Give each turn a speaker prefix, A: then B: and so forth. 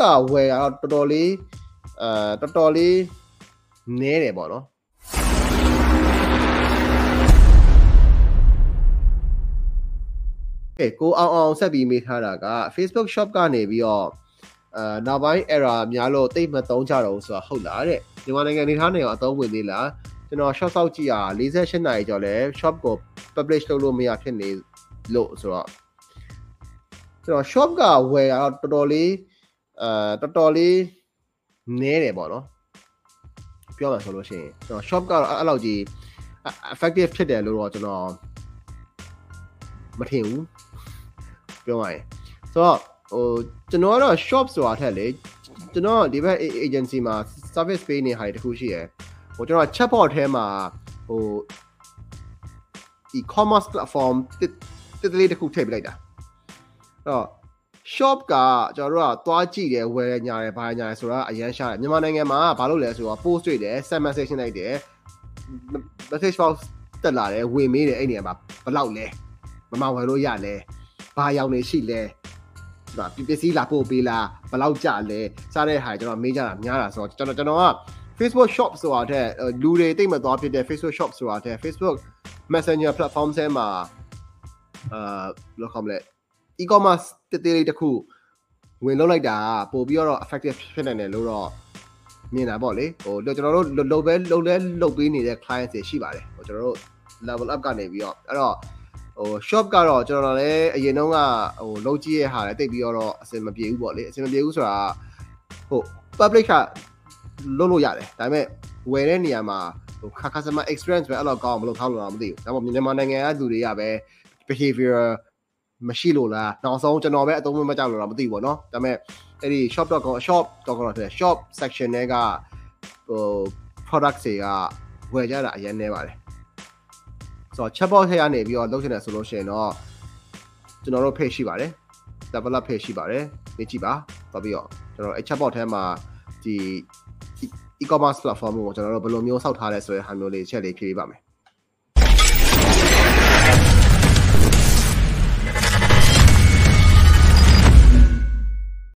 A: ကဝယ်တော့တော်တော်လေးအဲတော်တော်လေးနည်းတယ်ပေါ့နော်ကဲကိုအောင်အောင်ဆက်ပြီးမေးထားတာက Facebook Shop ကနေပြီးတော့အဲနောက်ပိုင်း error များလို့တိတ်မသုံးကြတော့ဘူးဆိုတာဟုတ်လားတဲ့မြန်မာနိုင်ငံနေထားနေအောင်အသုံးဝင်သေးလားကျွန်တော် shop စောက်ကြည့်ရ48နာရီကျော်လဲ shop ကို publish လုပ်လို့မရဖြစ်နေလို့ဆိုတော့ကျွန်တော် shop ကဝယ်ရတော့တော်တော်လေး အဲတော်တော်လေးနည်းတယ်ပေါ့နော်ပြောမှဆိုလို့ရှိရင်ကျွန်တော် shop ကတော့အဲ့လောက်ကြီး effective ဖြစ်တယ်လို့တော့ကျွန်တော်မထင်ဘူးပြောရရင်ဆိုတော့ဟိုကျွန်တော်ကတော့ shop ဆိုတာထက်လေကျွန်တော်ဒီဘက် agency မှာ service ပေးနေဟာတခုရှိရယ်ဟိုကျွန်တော် chatbot ထဲမှာဟို e-commerce platform တစ်တလေးတစ်ခုထည့်ပြလိုက်တာအဲ့တော့ shop ကကျွန်တော်တို့ကသွားကြည့်တယ်ဝယ်ညာတယ်ဘာညာတယ်ဆိုတာအရန်ရှားတယ်မြန်မာနိုင်ငံမှာဘာလို့လဲဆိုတော့ post တွေ့တယ် send message လိုက်တယ် message box တက်လာတယ်ဝင်မေးတယ်အဲ့နေရာမှာဘယ်လောက်လဲမမဝယ်လို့ရလဲဘာရောင်နေရှိလဲဒါပစ္စည်းလာပို့ပေးလားဘယ်လောက်ကြလဲစားတဲ့ဟာကျွန်တော်မေးကြတာများတာဆိုတော့ကျွန်တော်ကျွန်တော်က Facebook shop ဆိုတာတဲ့လူတွေတိတ်မသွားဖြစ်တဲ့ Facebook shop ဆိုတာတဲ့ Facebook Messenger platform ဆဲမှာအာဘယ်လိုခေါ်မလဲ e-commerce တည်တည်လေးတစ်ခုဝင်လုပ်လိုက်တာပို့ပြီးတော့ effective ဖြစ်နိုင်တယ်လို့တော့မြင်တာပေါ့လေဟိုကျွန်တော်တို့လုံပဲလုံလဲလုံပေးနေတဲ့ clients တွေရှိပါတယ်ဟိုကျွန်တော်တို့ level up ကနေပြီးတော့အဲ့တော့ဟို shop ကတော့ကျွန်တော်လည်းအရင်တုန်းကဟိုလုံးကြည့်ရဟာလည်းတိတ်ပြီးတော့အဆင်မပြေဘူးပေါ့လေအဆင်မပြေဘူးဆိုတာဟို public ကလုပ်လို့ရတယ်ဒါပေမဲ့ဝယ်တဲ့နေရာမှာဟို customer experience ပဲအဲ့လိုကောင်းမလို့ထားလို့တော့မသိဘူးဒါပေမဲ့မြန်မာနိုင်ငံကလူတွေကပဲ behavior မရှိလို့လားနောက်ဆုံးကျွန်တော်ပဲအသုံးမကျလို့တော့မသိဘူးပေါ့နော်ဒါပေမဲ့အဲ့ဒီ shop.com shop.com တော့တဲ့ shop section တွေကဟို product တွေကဝယ်ကြတာအရင်နေပါတယ်ဆိုတော့ chatbot ထဲကနေပြီးတော့လုပ်ချင်တယ်ဆိုလို့ရှိရင်တော့ကျွန်တော်တို့ page ရှိပါတယ် develop page ရှိပါတယ်နေကြည့်ပါတော့ပြီးတော့ကျွန်တော်အဲ့ chatbot ထဲမှာဒီ e-commerce platform ကိုကျွန်တော်တို့ဘယ်လိုမျိုးစောက်ထားလဲဆိုတဲ့ဟာမျိုးလေးချက်လေးဖြေပေးပါမယ်